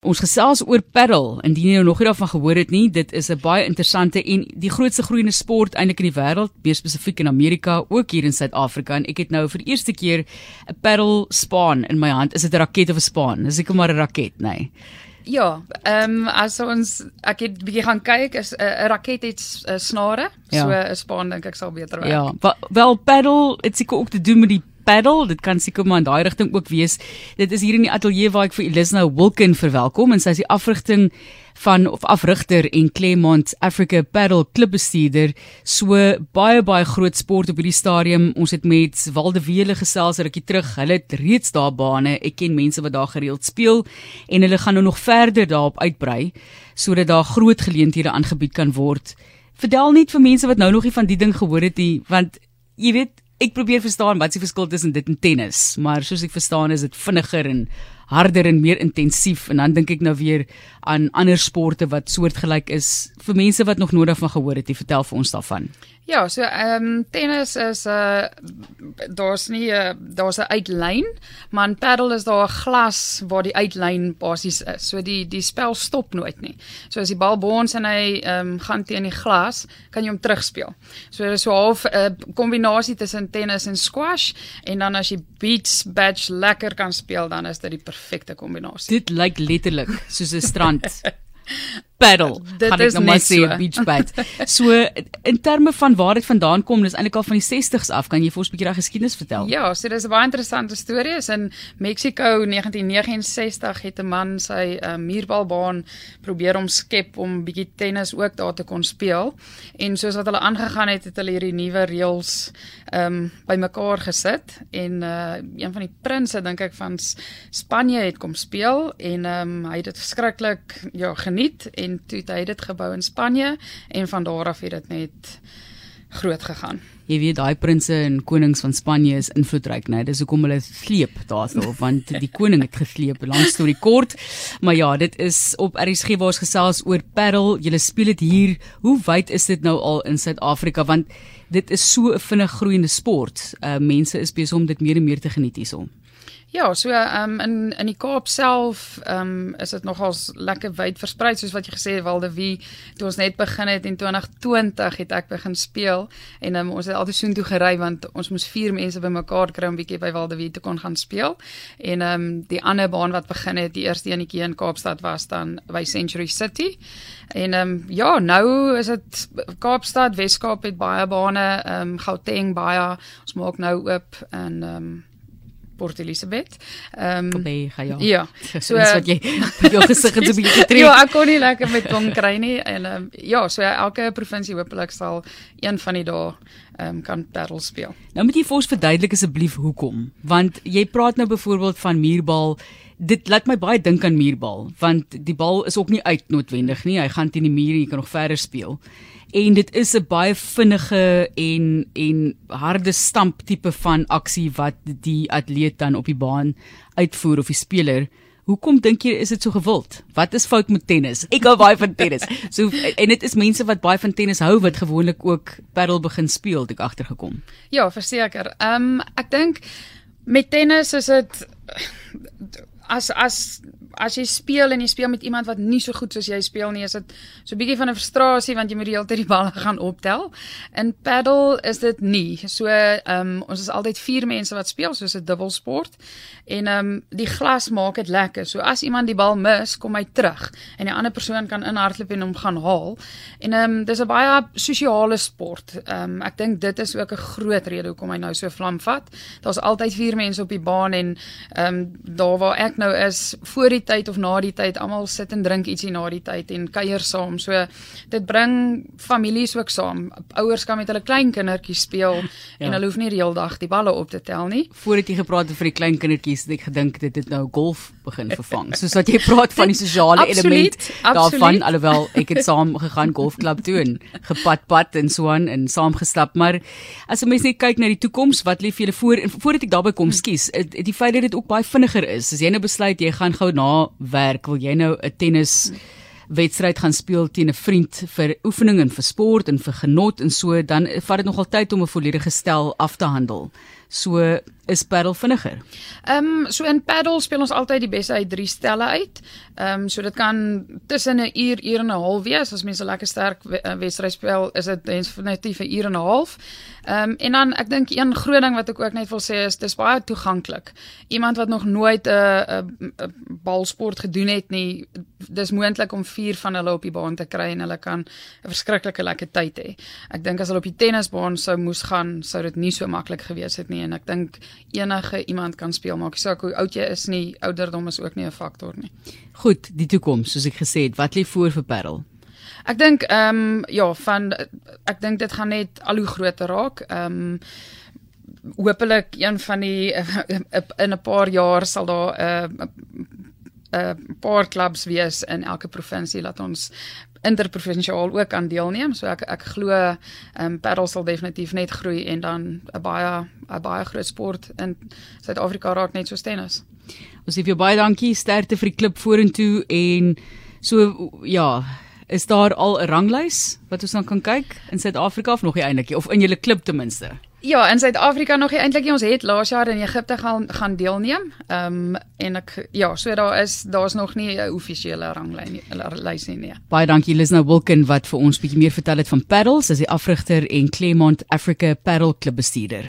Ons gesels oor paddle. Indien jy nou nog nie daarvan gehoor het nie, dit is 'n baie interessante en die grootste groeiende sport eintlik in die wêreld, meer spesifiek in Amerika, ook hier in Suid-Afrika en ek het nou vir die eerste keer 'n paddle span in my hand. Is dit 'n raket of 'n span? Dis seker maar 'n raket, nê. Nee. Ja, ehm um, as ons ek het bietjie gaan kyk, is 'n uh, raket het uh, snare, ja. so 'n span dink ek sal beter werk. Ja, wel paddle, dit seker ook te doen met die paddle. Dit kan seker maar in daai rigting ook wees. Dit is hier in die ateljee waar ek vir Elisna Wilken verwelkom en sy is die afrigting van of afrigter en Claremont Africa Paddle klubbestuurder. So baie baie groot sport op hierdie stadium. Ons het met Waldewele gesels rukkie terug. Hulle het reeds daar bane. Ek ken mense wat daar gereeld speel en hulle gaan nou nog verder daarop uitbrei sodat daar groot geleenthede aangebied kan word. Verdel net vir mense wat nou nog nie van die ding gehoor het nie, want jy weet ek probeer verstaan wat se verskil tussen dit en tennis, maar soos ek verstaan is dit vinniger en harder en meer intensief en dan dink ek nou weer aan ander sporte wat soortgelyk is vir mense wat nog nooit daarvan gehoor het. Jy vertel vir ons daarvan. Ja, so ehm um, tennis is 'n uh, daar's nie 'n uh, daar's 'n uitlyn, maar in paddle is daar 'n glas waar die uitlyn basies is. So die die spel stop nooit nie. So as die bal boons en hy ehm um, gaan teen die glas, kan jy hom terugspeel. So dit is so half 'n uh, kombinasie tussen tennis en squash en dan as jy beach badge lekker kan speel, dan is dit die perfekte kombinasie. Dit lyk letterlik soos 'n strand. paddle. Dit gaan ek nou maar sê so. beach pad. So in terme van waar dit vandaan kom, dis eintlik al van die 60s af. Kan jy vir ons 'n bietjie daai geskiedenis vertel? Ja, so dis 'n baie interessante storie. Is in Mexico 1969 het 'n man sy uh, muurbalbaan probeer omskep om bietjie tennis ook daar te kon speel. En soos wat hulle aangegaan het, het hulle hierdie nuwe reëls ehm um, bymekaar gesit en uh, een van die prinses dink ek van Spanje het kom speel en ehm um, hy het dit verskriklik ja geniet en en toe het hy dit gebou in Spanje en van daar af het dit net groot gegaan. Jy weet daai prinses en konings van Spanje is invloedryk, né? Dis hoekom hulle sleep daarso want die koning het gesleep, lang storie kort. Maar ja, dit is op RSG waar ons gesels oor paddle. Julle speel dit hier. Hoe wyd is dit nou al in Suid-Afrika want dit is so 'n vinnig groeiende sport. Uh mense is besig om dit meer en meer te geniet hierson. Ja, so um, in in die Kaap self ehm um, is dit nogals lekker wyd versprei soos wat jy gesê het Walde wie toe ons net begin het in 2020 het ek begin speel en um, ons het altyd so intoe gery want ons moes vier mense bymekaar kry om bietjie by Walde wie te kon gaan speel. En ehm um, die ander baan wat begin het, die eerste enetjie in Kaapstad was dan by Century City. En ehm um, ja, nou is dit Kaapstad, Weskaap het baie bane, ehm um, Gauteng baie. Ons maak nou oop en ehm um, Port Elizabeth. Ehm um, by ja. Ja. So uh, wat jy jou gesig het so 'n bietjie getrek. Ja, ek kon nie lekker met tong kry nie en ehm um, ja, so elke provinsie hopelik sal een van die dae ehm um, kan paddle speel. Nou moet jy vir ons verduidelik asseblief hoekom? Want jy praat nou byvoorbeeld van muurbal Dit laat my baie dink aan muurbal want die bal is ook nie uit noodwendig nie hy gaan teen die muur jy kan nog verder speel en dit is 'n baie vinnige en en harde stamp tipe van aksie wat die atleet dan op die baan uitvoer of die speler. Hoekom dink jy is dit so gewild? Wat is fout met tennis? Ek hou baie van tennis. So en dit is mense wat baie van tennis hou wat gewoonlik ook paddle begin speel, het ek agtergekom. Ja, verseker. Ehm um, ek dink met tennis is dit as as as jy speel en jy speel met iemand wat nie so goed soos jy speel nie, is dit so 'n bietjie van 'n frustrasie want jy moet die hele tyd die balle gaan optel. In paddle is dit nie. So ehm um, ons is altyd vier mense wat speel soos 'n dubbelsport en ehm um, die glas maak dit lekker. So as iemand die bal mis, kom hy terug en die ander persoon kan inhardloop en hom gaan haal. En ehm um, dis 'n baie sosiale sport. Ehm um, ek dink dit is ook 'n groot rede hoekom hy nou so vlam vat. Daar's altyd vier mense op die baan en ehm um, daar waar ek nou is, voor die tyd of na die tyd, almal sit en drink ietsie na die tyd en kuier saam. So dit bring families ook saam. Ouers kan met hulle kleinkindertjies speel ja. en hulle hoef nie die hele dag die balle op te tel nie. Voordat jy gepraat het vir die kleinkindertjies het ek gedink dit het nou golf begin vervang. Soos wat jy praat van die sosiale element daarvan alhoewel ek het saam gegaan golfklub toe en gepad pad en so aan en saam gestap, maar as 'n mens net kyk na die toekoms, wat lê vir julle voor en voordat ek daarby kom, skus, die feit dat dit ook baie vinniger is. As jy nou besluit jy gaan gou na werk, wil jy nou 'n tennis wedstryd gaan speel teen 'n vriend vir oefening en vir sport en vir genot en so dan vat dit nogal tyd om 'n volledige stel af te handel. So is paddle vinniger. Ehm um, so in paddle speel ons altyd die beste uit 3 stelle uit. Ehm um, so dit kan tussen 'n uur, uur en 'n half wees as mense lekker sterk eh, wedstryd speel, is dit definitief 'n uur en 'n half. Ehm um, en dan ek dink een groot ding wat ek ook net wil sê is dis baie toeganklik. Iemand wat nog nooit 'n 'n balsport gedoen het nie, dis moontlik om 4 van hulle op die baan te kry en hulle kan 'n verskriklike lekker tyd hê. Ek dink as hulle op die tennisbaan sou moes gaan, sou dit nie so maklik gewees het nie en ek dink enige iemand kan speel maak nie saak hoe oud jy is nie, ouderdom is ook nie 'n faktor nie. Goed, die toekoms, soos ek gesê het, wat lê voor vir paddle? Ek dink ehm um, ja, van ek dink dit gaan net al hoe groter raak. Ehm um, hopelik een van die in 'n paar jaar sal daar 'n uh, 'n uh, paar klubs wees in elke provinsie laat ons interprovinsiaal ook aan deelneem. So ek ek glo ehm um, paddle sal definitief net groei en dan 'n baie 'n baie groot sport in Suid-Afrika raak net so tennis. Ons sê vir baie dankie sterkte vir die klub vorentoe en so ja, is daar al 'n ranglys wat ons dan kan kyk in Suid-Afrika of nog nie eintlik of in julle klub ten minste? Ja, in Suid-Afrika nog nie eintlik nie. Ons het laas jaar in Egipte gaan gaan deelneem. Ehm um, en ek ja, so daar is daar's nog nie 'n offisiële ranglyn lys nie, nie. Baie dankie Lisna Wilken wat vir ons bietjie meer vertel het van paddles as die afrigter en Claremont Africa Paddle Club bestuurder.